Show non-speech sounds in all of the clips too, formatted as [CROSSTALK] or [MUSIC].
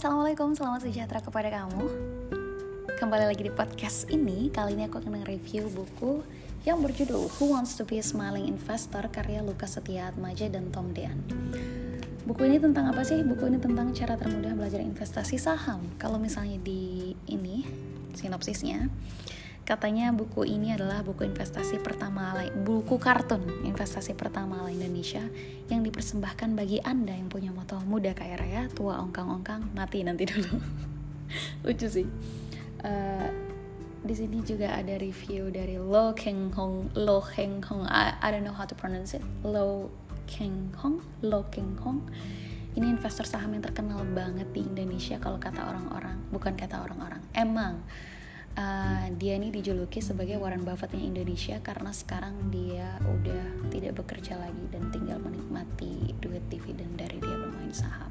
assalamualaikum, selamat sejahtera kepada kamu. Kembali lagi di podcast ini. Kali ini aku akan review buku yang berjudul Who Wants to Be a Smiling Investor karya Lukas Setia Atmaja dan Tom Dean. Buku ini tentang apa sih? Buku ini tentang cara termudah belajar investasi saham. Kalau misalnya di ini sinopsisnya, Katanya buku ini adalah buku investasi pertama buku kartun investasi pertama ala Indonesia yang dipersembahkan bagi Anda yang punya moto muda kaya raya, tua ongkang-ongkang, mati nanti dulu. [LAUGHS] Lucu sih. Uh, di sini juga ada review dari Lo Keng Hong, Lo Keng Hong, I, I don't know how to pronounce it. Lo Keng Hong, Lo Keng Hong. Ini investor saham yang terkenal banget di Indonesia kalau kata orang-orang, bukan kata orang-orang. Emang uh, dia ini dijuluki sebagai Warren Buffettnya Indonesia karena sekarang dia udah tidak bekerja lagi dan tinggal menikmati duit dividen dari dia bermain saham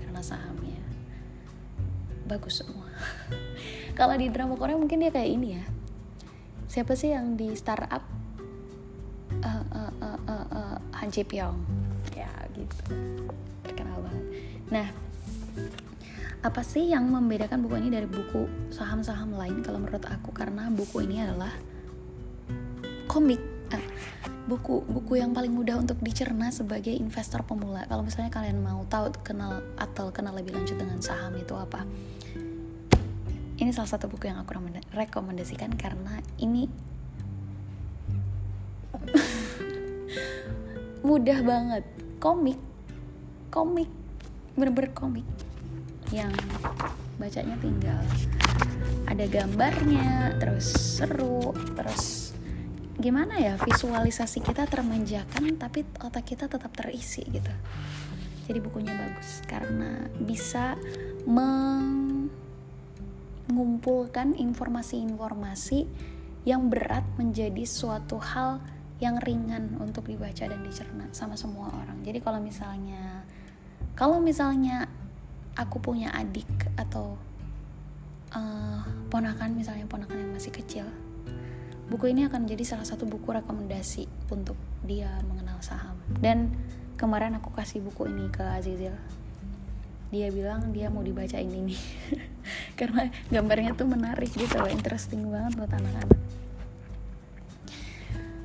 karena sahamnya bagus semua. [LAUGHS] Kalau di drama Korea mungkin dia kayak ini ya. Siapa sih yang di startup? Uh, uh, uh, uh, uh, Han Ji Pyong. Ya gitu. Terkenal banget. Nah, apa sih yang membedakan buku ini dari buku saham-saham lain kalau menurut aku? Karena buku ini adalah komik eh, buku buku yang paling mudah untuk dicerna sebagai investor pemula. Kalau misalnya kalian mau tahu kenal atau kenal lebih lanjut dengan saham itu apa ini salah satu buku yang aku rekomendasikan karena ini [LAUGHS] mudah banget. Komik komik bener-bener komik yang bacanya tinggal ada gambarnya terus seru terus gimana ya visualisasi kita termanjakan tapi otak kita tetap terisi gitu. Jadi bukunya bagus karena bisa mengumpulkan informasi-informasi yang berat menjadi suatu hal yang ringan untuk dibaca dan dicerna sama semua orang. Jadi kalau misalnya kalau misalnya aku punya adik atau uh, ponakan misalnya ponakan yang masih kecil buku ini akan menjadi salah satu buku rekomendasi untuk dia mengenal saham. Dan kemarin aku kasih buku ini ke Azizil. Dia bilang dia mau dibaca ini. [LAUGHS] Karena gambarnya tuh menarik gitu loh interesting banget buat anak-anak.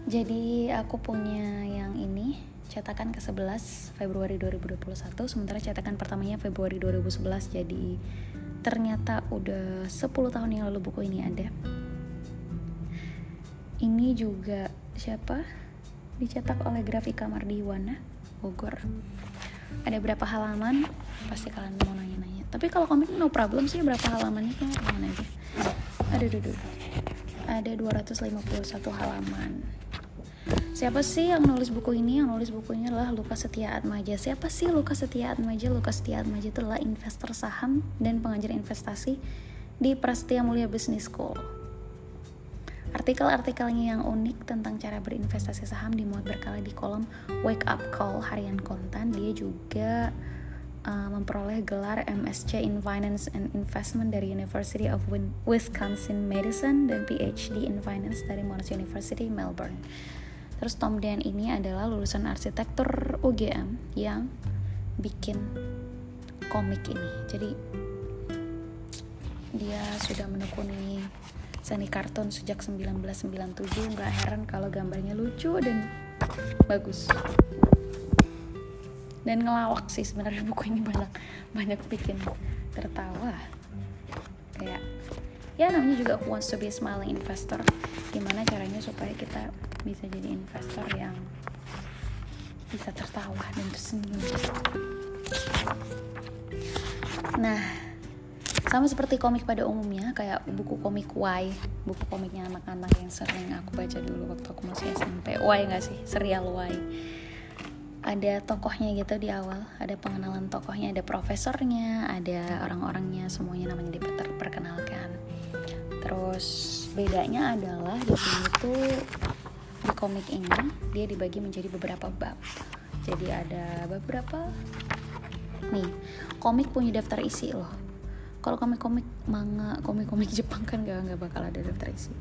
Jadi aku punya yang ini cetakan ke-11 Februari 2021 sementara cetakan pertamanya Februari 2011 jadi ternyata udah 10 tahun yang lalu buku ini ada. Ini juga siapa? Dicetak oleh Grafika Mardiwana Bogor. Ada berapa halaman? Pasti kalian mau nanya-nanya. Tapi kalau komik no problem sih berapa halamannya halaman aja? Ada duduk ada 251 halaman Siapa sih yang nulis buku ini? Yang nulis bukunya adalah Lukas Setia Atmaja. Siapa sih Lukas Setia Atmaja? Lukas Setia Atmaja itu adalah investor saham dan pengajar investasi di Prasetya Mulia Business School. Artikel-artikelnya yang unik tentang cara berinvestasi saham dimuat berkala di kolom Wake Up Call harian kontan. Dia juga uh, memperoleh gelar MSc in Finance and Investment dari University of Wisconsin Madison dan PhD in Finance dari Monash University Melbourne. Terus Tom Dan ini adalah lulusan arsitektur UGM yang bikin komik ini. Jadi dia sudah menekuni seni kartun sejak 1997. Nggak heran kalau gambarnya lucu dan bagus. Dan ngelawak sih sebenarnya [LAUGHS] buku ini banyak banyak bikin tertawa. Kayak ya namanya juga Wants to Be a Smiling Investor. Gimana caranya supaya kita bisa jadi investor yang bisa tertawa dan tersenyum. Nah sama seperti komik pada umumnya kayak buku komik Y buku komiknya anak-anak yang sering aku baca dulu waktu aku masih SMP Y gak sih? Serial Y. Ada tokohnya gitu di awal ada pengenalan tokohnya ada profesornya ada orang-orangnya semuanya namanya diperkenalkan. Terus bedanya adalah di sini tuh di komik ini dia dibagi menjadi beberapa bab. Jadi ada beberapa nih komik punya daftar isi loh. Kalau komik-komik manga komik-komik [LAUGHS] Jepang kan gak nggak bakal ada daftar isi.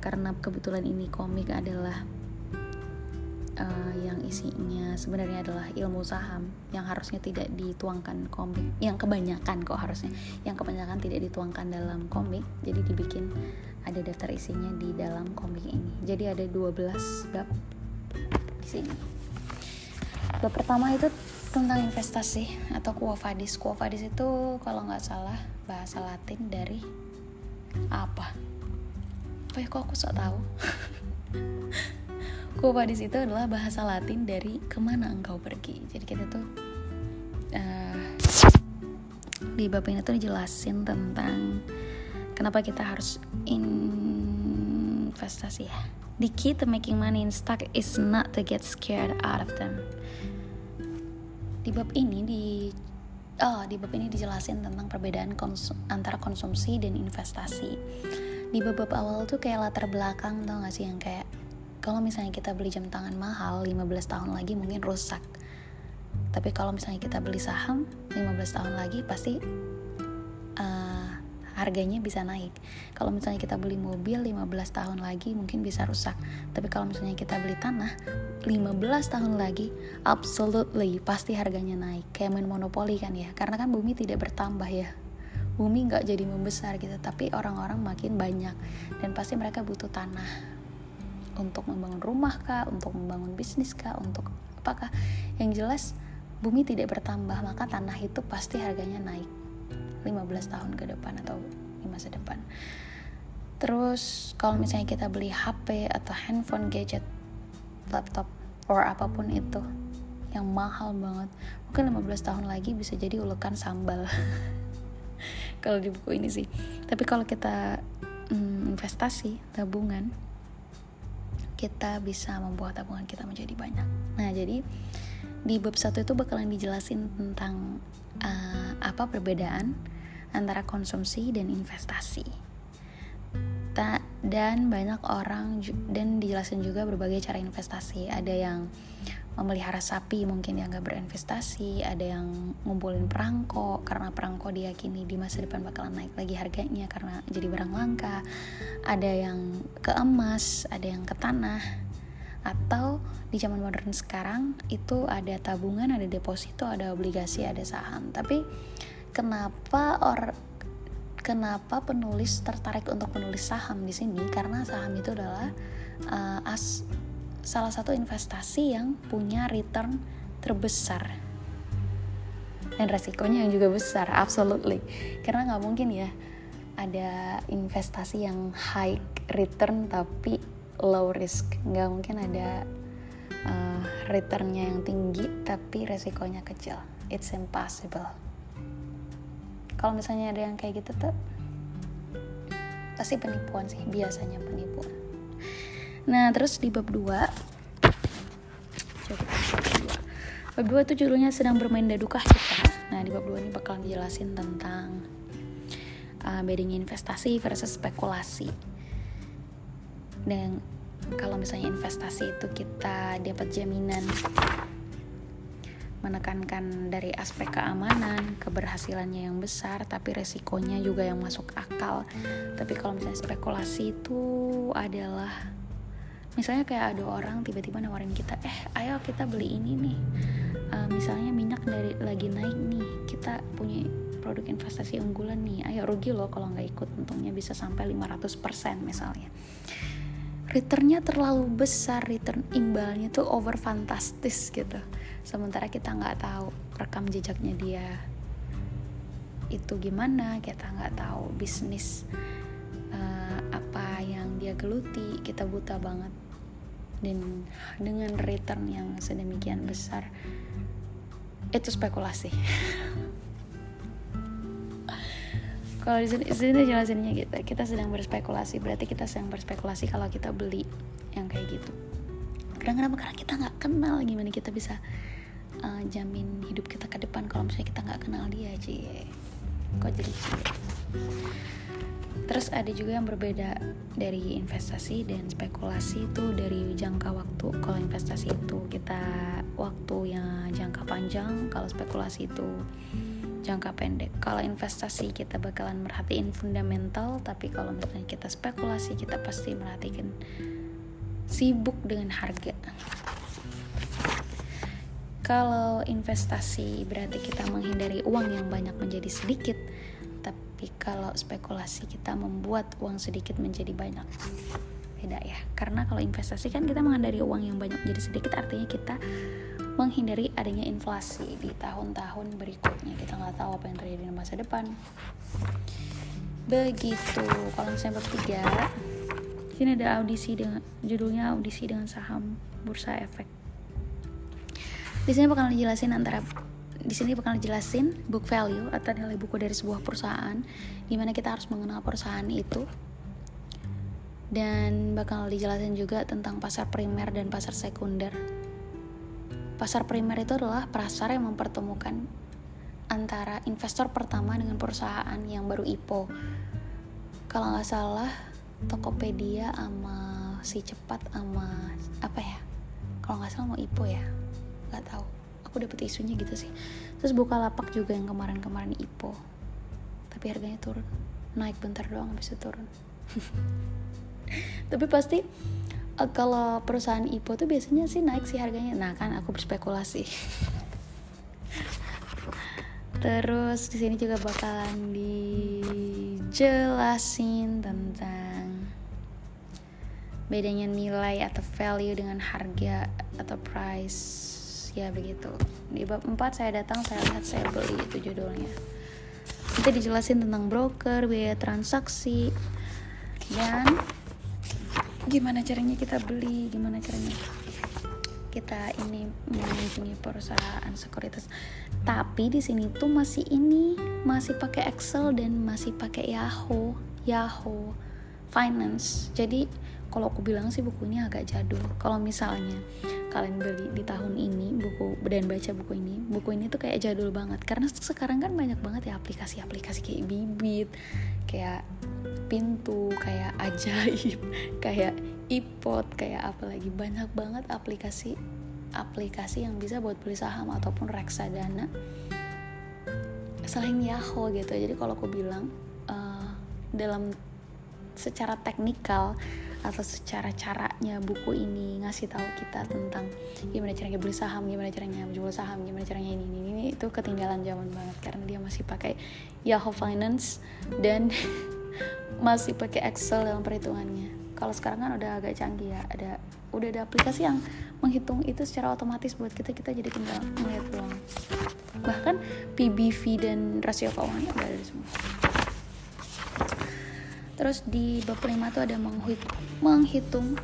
Karena kebetulan ini komik adalah uh, yang isinya sebenarnya adalah ilmu saham yang harusnya tidak dituangkan komik yang kebanyakan kok harusnya. Yang kebanyakan tidak dituangkan dalam komik jadi dibikin ada daftar isinya di dalam komik ini. Jadi ada 12 bab di sini. Bab pertama itu tentang investasi atau quo vadis. Quo vadis itu kalau nggak salah bahasa latin dari apa? Apa ya kok aku sok tahu? [LAUGHS] Quo vadis itu adalah bahasa Latin dari ke mana engkau pergi. Jadi kita tuh uh, di bab ini tuh dijelasin tentang kenapa kita harus investasi ya. The key to making money in stock is not to get scared out of them. Di bab ini di oh di bab ini dijelasin tentang perbedaan konsum, antara konsumsi dan investasi di bab-bab awal tuh kayak latar belakang tau gak sih yang kayak kalau misalnya kita beli jam tangan mahal 15 tahun lagi mungkin rusak tapi kalau misalnya kita beli saham 15 tahun lagi pasti uh, harganya bisa naik. Kalau misalnya kita beli mobil 15 tahun lagi mungkin bisa rusak. Tapi kalau misalnya kita beli tanah 15 tahun lagi absolutely pasti harganya naik. Kayak main monopoli kan ya. Karena kan bumi tidak bertambah ya. Bumi nggak jadi membesar gitu tapi orang-orang makin banyak. Dan pasti mereka butuh tanah. Untuk membangun rumah kah? Untuk membangun bisnis kah? Untuk apakah yang jelas bumi tidak bertambah maka tanah itu pasti harganya naik 15 tahun ke depan atau di masa depan. Terus kalau misalnya kita beli HP atau handphone gadget laptop or apa pun itu yang mahal banget mungkin 15 tahun lagi bisa jadi ulekan sambal. [LAUGHS] Kalau di buku ini sih. Tapi kalau kita hmm, investasi tabungan kita bisa membuat tabungan kita menjadi banyak. Nah jadi di bab satu itu bakalan dijelasin tentang uh, apa perbedaan antara konsumsi dan investasi. Ta dan banyak orang dan dijelasin juga berbagai cara investasi. Ada yang memelihara sapi mungkin yang gak berinvestasi ada yang ngumpulin perangko karena perangko diyakini di masa depan bakalan naik lagi harganya karena jadi barang langka. Ada yang ke emas ada yang ke tanah. Atau di zaman modern sekarang itu ada tabungan ada deposito ada obligasi ada saham. Tapi kenapa or kenapa penulis tertarik untuk menulis saham di sini? Karena saham itu adalah uh, as salah satu investasi yang punya return terbesar. Dan resikonya yang juga besar absolutely. Karena nggak mungkin ya ada investasi yang high return tapi low risk. Nggak mungkin ada uh, returnnya yang tinggi tapi resikonya kecil. It's impossible kalau misalnya ada yang kayak gitu tuh pasti penipuan sih biasanya penipuan Nah, terus di bab 2 Bab 2 itu judulnya sedang bermain dadukah kita. Nah, di bab 2 ini bakal dijelasin tentang uh, bedanya investasi versus spekulasi. Dan kalau misalnya investasi itu kita dapat jaminan menekankan dari aspek keamanan, keberhasilannya yang besar, tapi resikonya juga yang masuk akal. Tapi kalau misalnya spekulasi itu adalah misalnya kayak ada orang tiba-tiba nawarin kita eh ayo kita beli ini nih uh, misalnya minyak dari lagi naik nih kita punya produk investasi unggulan nih ayo rugi loh kalau nggak ikut untungnya bisa sampai 500% misalnya returnnya terlalu besar return imbalnya tuh over fantastis gitu. Sementara kita nggak tahu rekam jejaknya dia itu gimana kita nggak tahu bisnis uh, apa yang dia geluti kita buta banget. Dan dengan return yang sedemikian besar itu spekulasi [LAUGHS] kalau di sini, sini jelasinnya gitu kita sedang berspekulasi berarti kita sedang berspekulasi kalau kita beli yang kayak gitu. Karena kenapa karena kita nggak kenal gimana kita bisa uh, jamin hidup kita ke depan kalau misalnya kita nggak kenal dia cie. Kok jadi cie? Terus ada juga yang berbeda dari investasi dan spekulasi itu dari jangka waktu. Kalau investasi itu kita waktunya jangka panjang, kalau spekulasi itu jangka pendek. Kalau investasi kita bakalan merhatiin fundamental, tapi kalau misalnya kita spekulasi kita pasti merhatikan sibuk dengan harga. kalau investasi berarti kita menghindari uang yang banyak menjadi sedikit tapi kalau spekulasi kita membuat uang sedikit menjadi banyak beda ya karena kalau investasi kan kita menghindari uang yang banyak menjadi sedikit artinya kita menghindari adanya inflasi di tahun-tahun berikutnya. Kita nggak tahu apa yang terjadi di masa depan. Begitu misalnya bab tiga. Sini ada audisi dengan judulnya audisi dengan saham bursa efek. Di sini bakal dijelasin antara di sini bakal dijelasin book value atau nilai buku dari sebuah perusahaan gimana kita harus mengenal perusahaan itu. Dan bakal dijelasin juga tentang pasar primer dan pasar sekunder pasar primer itu adalah pasar yang mempertemukan antara investor pertama dengan perusahaan yang baru IPO. Kalau nggak salah Tokopedia sama si cepat sama apa ya? Kalau nggak salah mau IPO ya? Nggak tahu. Aku dapet isunya gitu sih. Terus buka lapak juga yang kemarin-kemarin IPO. Tapi harganya turun. Naik bentar doang habis itu turun. [LAUGHS] Tapi pasti uh, kalau perusahaan IPO tuh biasanya sih naik sih harganya. Nah kan aku berspekulasi. Terus di sini juga bakalan dijelasin tentang bedanya nilai atau value dengan harga atau price. Ya begitu. Di bab 4 saya datang saya lihat saya beli itu judulnya. Nanti dijelasin tentang broker biaya transaksi dan gimana caranya kita beli? Gimana caranya kita ini mengunjungi perusahaan sekuritas? Tapi di sini tuh masih ini masih pakai Excel dan masih pakai Yahoo. Yahoo Finance. Jadi kalau aku bilang sih bukunya agak jadul. Kalau misalnya kalian beli di tahun ini buku dan baca buku ini buku ini tuh kayak jadul banget. Karena sekarang kan banyak banget ya aplikasi-aplikasi kayak bibit kayak pintu kayak ajaib [LAUGHS] kayak ipot kayak apa lagi. Banyak banget aplikasi aplikasi yang bisa buat beli saham ataupun reksadana selain Yahoo gitu. Jadi kalau aku bilang uh, dalam secara teknikal atau secara caranya buku ini ngasih tahu kita tentang gimana caranya beli saham, gimana caranya jual saham, gimana caranya ini, ini, ini itu ketinggalan zaman banget karena dia masih pakai Yahoo Finance dan [LAUGHS] masih pakai Excel dalam perhitungannya. Kalau sekarang kan udah agak canggih ya, ada udah ada aplikasi yang menghitung itu secara otomatis buat kita kita jadi tinggal melihat doang. Bahkan PBV dan rasio keuangan udah ada semua terus di bab 5 tuh ada menghitung,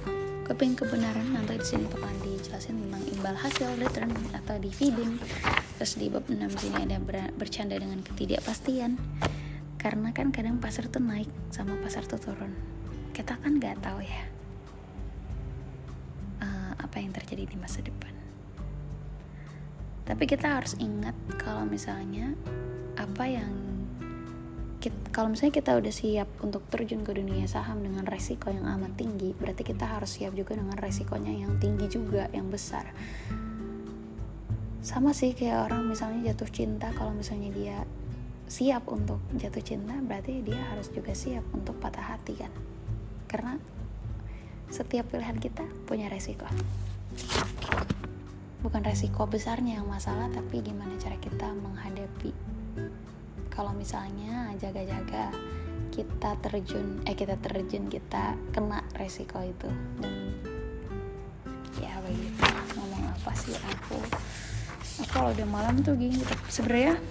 keping kebenaran. Nanti di sini bakalan dijelasin tentang imbal hasil return atau dividend. Terus di bab 6 sini ada ber bercanda dengan ketidakpastian. Karena kan kadang pasar tuh naik sama pasar tuh turun. Kita kan nggak tahu ya uh, apa yang terjadi di masa depan. Tapi kita harus ingat kalau misalnya apa yang kalau misalnya kita udah siap untuk terjun ke dunia saham dengan resiko yang amat tinggi, berarti kita harus siap juga dengan resikonya yang tinggi juga, yang besar. Sama sih kayak orang misalnya jatuh cinta, kalau misalnya dia siap untuk jatuh cinta, berarti dia harus juga siap untuk patah hati kan. Karena setiap pilihan kita punya resiko. Bukan resiko besarnya yang masalah, tapi gimana cara kita menghadapi kalau misalnya jaga-jaga kita terjun eh kita terjun kita kena resiko itu. Dan ya begitu. Ngomong apa sih aku? Aku kalau udah malam tuh gini gitu. sebenarnya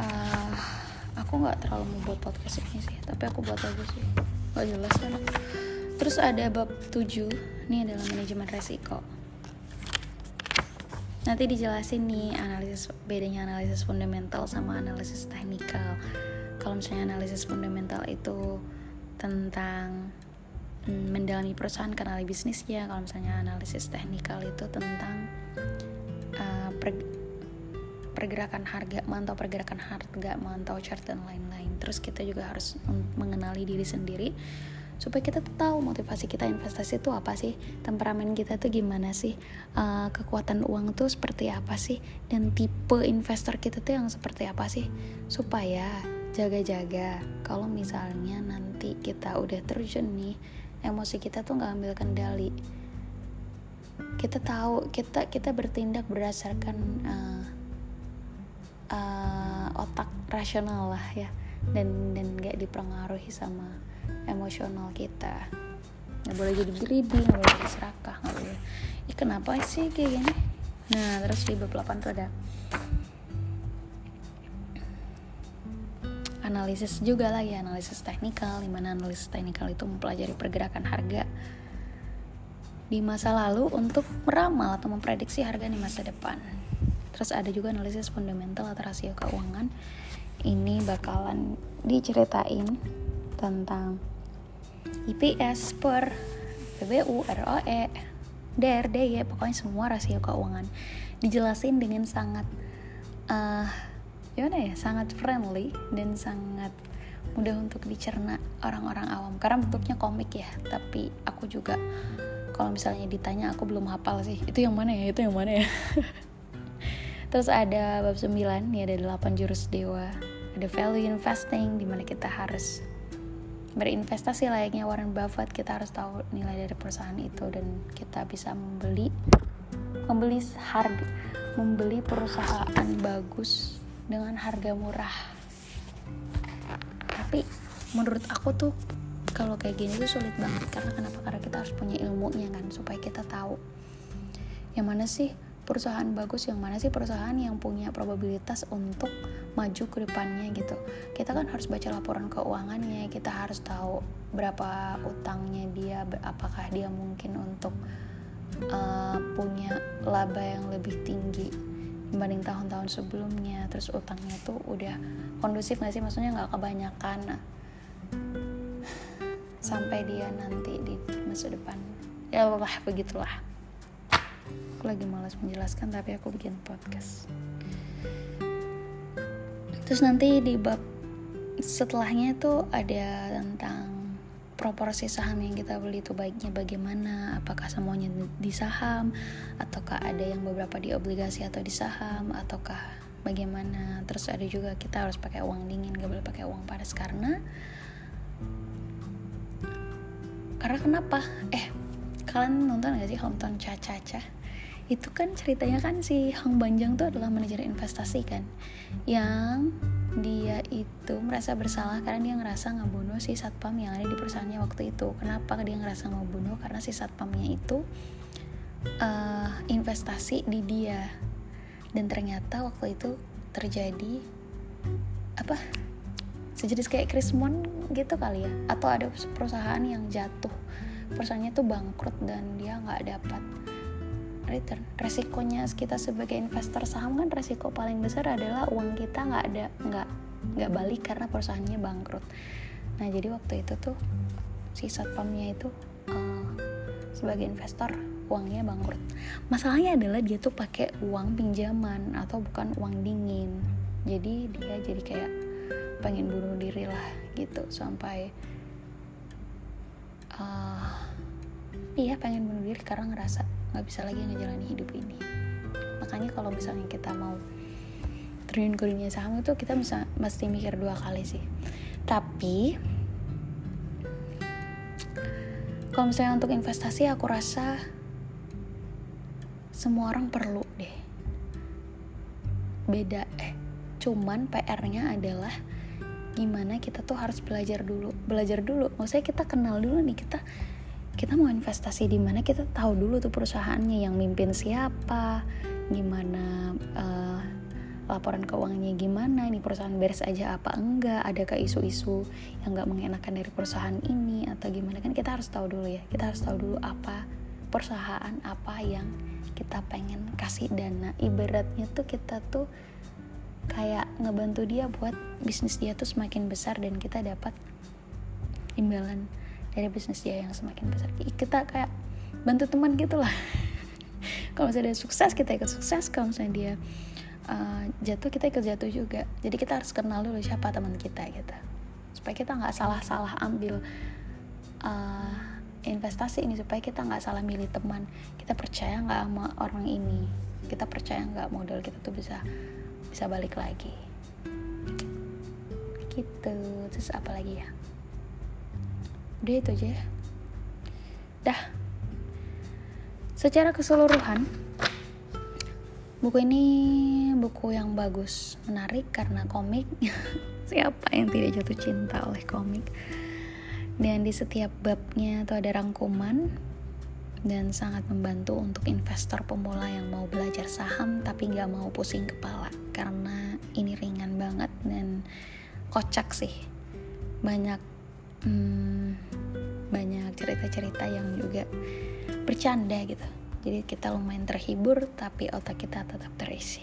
uh, aku nggak terlalu mau buat podcast ini sih tapi aku buat aja sih. Gak jelas kan? Terus ada bab 7 ini adalah manajemen resiko nanti dijelasin nih analisis bedanya analisis fundamental sama analisis teknikal. Kalau misalnya analisis fundamental itu tentang mm, mendalami perusahaan kenali bisnisnya kalau misalnya analisis teknikal itu tentang uh, pergerakan harga mantau pergerakan harga mantau chart dan lain-lain. Terus kita juga harus mengenali diri sendiri supaya kita tahu motivasi kita investasi itu apa sih? Temperamen kita tuh gimana sih? Uh, kekuatan uang tuh seperti apa sih? Dan tipe investor kita tuh yang seperti apa sih? Supaya jaga-jaga kalau misalnya nanti kita udah terjun nih emosi kita tuh nggak ambil kendali. Kita tahu kita kita bertindak berdasarkan uh, uh, otak rasional lah ya. Dan dan gak dipengaruhi sama emosional kita nggak boleh jadi beribi nggak boleh jadi serakah nggak boleh Ih, kenapa sih kayak gini nah terus di bab 8 tuh ada analisis juga lagi analisis teknikal di mana analisis teknikal itu mempelajari pergerakan harga di masa lalu untuk meramal atau memprediksi harga di masa depan. Terus ada juga analisis fundamental atau rasio keuangan. Ini bakalan diceritain tentang IPS per PBU, ROE, DER, DY, pokoknya semua rasio keuangan. Dijelasin dengan sangat uh, gimana ya, sangat friendly dan sangat mudah untuk dicerna orang-orang awam. Karena bentuknya komik ya tapi aku juga kalau misalnya ditanya aku belum hafal sih. Itu yang mana ya? Itu yang mana ya? [LAUGHS] Terus ada bab 9 ya ada 8 jurus dewa. Ada value investing di mana kita harus berinvestasi layaknya Warren Buffett kita harus tahu nilai dari perusahaan itu dan kita bisa membeli membeli harga membeli perusahaan bagus dengan harga murah. Tapi menurut aku tuh kalau kayak gini tuh sulit banget karena kenapa? Karena kita harus punya ilmunya kan supaya kita tahu yang mana sih perusahaan bagus yang mana sih perusahaan yang punya probabilitas untuk maju ke depannya gitu. Kita kan harus baca laporan keuangannya kita harus tahu berapa utangnya dia apakah dia mungkin untuk uh, punya laba yang lebih tinggi dibanding tahun-tahun sebelumnya. Terus utangnya tuh udah kondusif gak sih? Maksudnya nggak kebanyakan. Nah, sampai dia nanti di masa depan. Ya Allah begitulah. Aku lagi malas menjelaskan tapi aku bikin podcast terus nanti di bab setelahnya itu ada tentang proporsi saham yang kita beli itu baiknya bagaimana apakah semuanya di saham ataukah ada yang beberapa di obligasi atau di saham ataukah bagaimana. Terus ada juga kita harus pakai uang dingin gak boleh pakai uang panas. Karena karena kenapa? Eh kalian nonton gak sih hometown Caca-Caca itu kan ceritanya kan si Hong Banjang tuh adalah manajer investasi kan yang dia itu merasa bersalah karena dia ngerasa ngebunuh si satpam yang ada di perusahaannya waktu itu. Kenapa dia ngerasa mau bunuh karena si satpamnya itu uh, investasi di dia. Dan ternyata waktu itu terjadi apa sejenis kayak Krismon gitu kali ya? Atau ada perusahaan yang jatuh. Perusahaannya tuh bangkrut dan dia nggak dapat return. Resikonya kita sebagai investor saham kan resiko paling besar adalah uang kita nggak ada nggak nggak balik karena perusahaannya bangkrut. Nah jadi waktu itu tuh si satpamnya itu uh, sebagai investor uangnya bangkrut. Masalahnya adalah dia tuh pakai uang pinjaman atau bukan uang dingin. Jadi dia jadi kayak pengen bunuh diri lah gitu sampai uh, iya pengen bunuh diri karena ngerasa nggak bisa lagi ngejalani hidup ini. Makanya kalau misalnya kita mau terjun ke dunia saham itu kita bisa mesti mikir dua kali sih. Tapi kalau misalnya untuk investasi aku rasa semua orang perlu deh. Beda eh cuman PR-nya adalah gimana kita tuh harus belajar dulu. Belajar dulu maksudnya kita kenal dulu nih kita kita mau investasi di mana? Kita tahu dulu tuh perusahaannya yang mimpin siapa gimana uh, laporan keuangannya gimana ini perusahaan beres aja apa enggak adakah isu-isu yang nggak mengenakan dari perusahaan ini atau gimana? Kan kita harus tahu dulu ya kita harus tahu dulu apa perusahaan apa yang kita pengen kasih dana. Ibaratnya tuh kita tuh kayak ngebantu dia buat bisnis dia tuh semakin besar dan kita dapat imbalan dari bisnis dia yang semakin besar. Kita kayak bantu teman gitu lah. [LAUGHS] Kalau misalnya dia sukses kita ikut sukses. Kalau misalnya dia uh, jatuh kita ikut jatuh juga. Jadi kita harus kenal dulu siapa teman kita gitu. Supaya kita nggak salah-salah ambil uh, investasi ini. Supaya kita nggak salah milih teman. Kita percaya nggak sama orang ini? Kita percaya nggak modal kita tuh bisa bisa balik lagi? Gitu. Terus apa lagi ya udah itu aja ya. Dah. Secara keseluruhan buku ini buku yang bagus menarik karena komik. [LAUGHS] Siapa yang tidak jatuh cinta oleh komik? Dan di setiap babnya itu ada rangkuman dan sangat membantu untuk investor pemula yang mau belajar saham tapi nggak mau pusing kepala. Karena ini ringan banget dan kocak sih. Banyak hmm, banyak cerita-cerita yang juga bercanda gitu. Jadi kita lumayan terhibur tapi otak kita tetap terisi.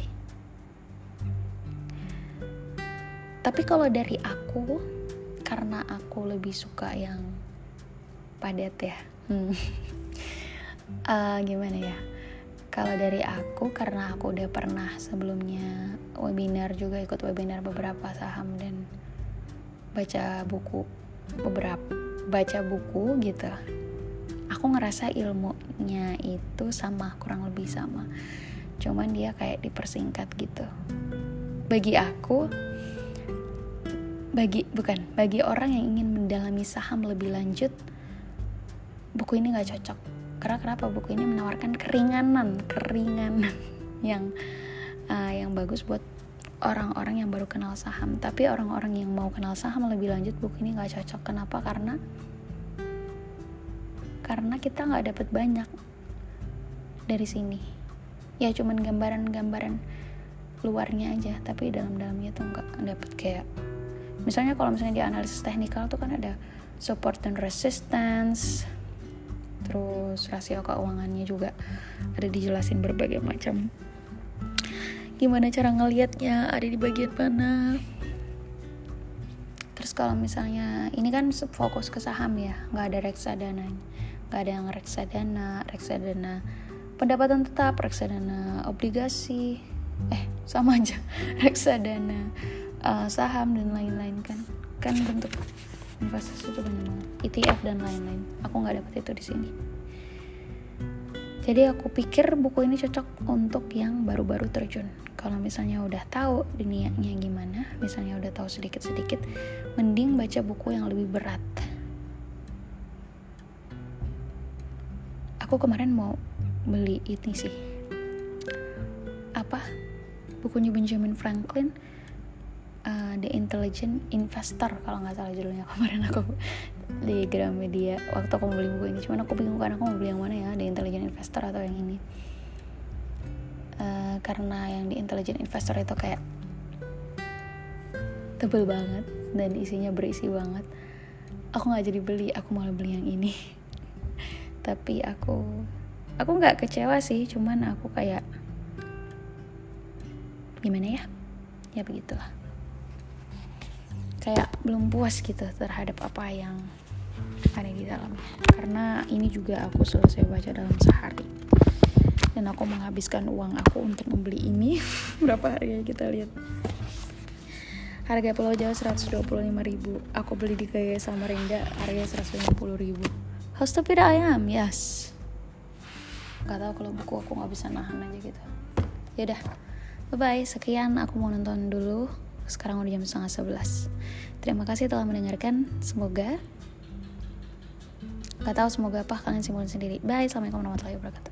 Tapi kalau dari aku karena aku lebih suka yang padat ya. Hmm. uh, [LAUGHS] gimana ya? Kalau dari aku karena aku udah pernah sebelumnya webinar juga ikut webinar beberapa saham dan baca buku beberapa baca buku gitu. Aku ngerasa ilmunya itu sama kurang lebih sama. Cuman dia kayak dipersingkat gitu. Bagi aku bagi bukan bagi orang yang ingin mendalami saham lebih lanjut buku ini nggak cocok. Karena kenapa? Buku ini menawarkan keringanan keringanan [LAUGHS] yang uh, yang bagus buat orang-orang yang baru kenal saham. Tapi orang-orang yang mau kenal saham lebih lanjut buku ini nggak cocok. Kenapa? Karena karena kita nggak dapat banyak dari sini. Ya cuman gambaran-gambaran luarnya aja tapi dalam-dalamnya tuh nggak dapat kayak misalnya kalau misalnya di analisis teknikal tuh kan ada support dan resistance terus rasio keuangannya juga ada dijelasin berbagai macam gimana cara ngelihatnya ada di bagian mana. Terus kalau misalnya ini kan fokus ke saham ya nggak ada reksadana. Nggak ada yang reksadana reksadana pendapatan tetap reksadana obligasi eh sama aja [LAUGHS] reksadana uh, saham dan lain-lain kan. Kan bentuk investasi itu banyak ETF dan lain-lain. Aku nggak dapet itu di sini jadi aku pikir buku ini cocok untuk yang baru-baru terjun. Kalau misalnya udah tahu dunianya gimana misalnya udah tahu sedikit-sedikit mending baca buku yang lebih berat. Aku kemarin mau beli ini sih. Apa? Bukunya Benjamin Franklin uh, The Intelligent Investor kalau nggak salah judulnya. [LAUGHS] Kemarin aku di Gramedia waktu aku mau beli buku ini. Cuman aku bingung kan aku mau beli yang mana ya? The Intelligent Investor atau yang ini. Uh, karena yang The Intelligent Investor itu kayak tebel banget dan isinya berisi banget. Aku nggak jadi beli aku malah beli yang ini. [LAUGHS] Tapi aku aku nggak kecewa sih cuman aku kayak gimana ya? Ya begitulah kayak belum puas gitu terhadap apa yang ada di dalamnya. Karena ini juga aku selesai baca dalam sehari. Dan aku menghabiskan uang aku untuk membeli ini. [LAUGHS] Berapa harga kita lihat? Harga Pulau Jawa 125 ribu. Aku beli di Gaya Samarinda harga 150 ribu. How stupid I am yes. Gak tau kalau buku aku nggak bisa nahan aja gitu. Ya udah bye bye sekian. Aku mau nonton dulu sekarang udah jam setengah sebelas. Terima kasih telah mendengarkan. Semoga Gak tahu semoga apa kalian simpulin sendiri. Bye assalamualaikum warahmatullahi wabarakatuh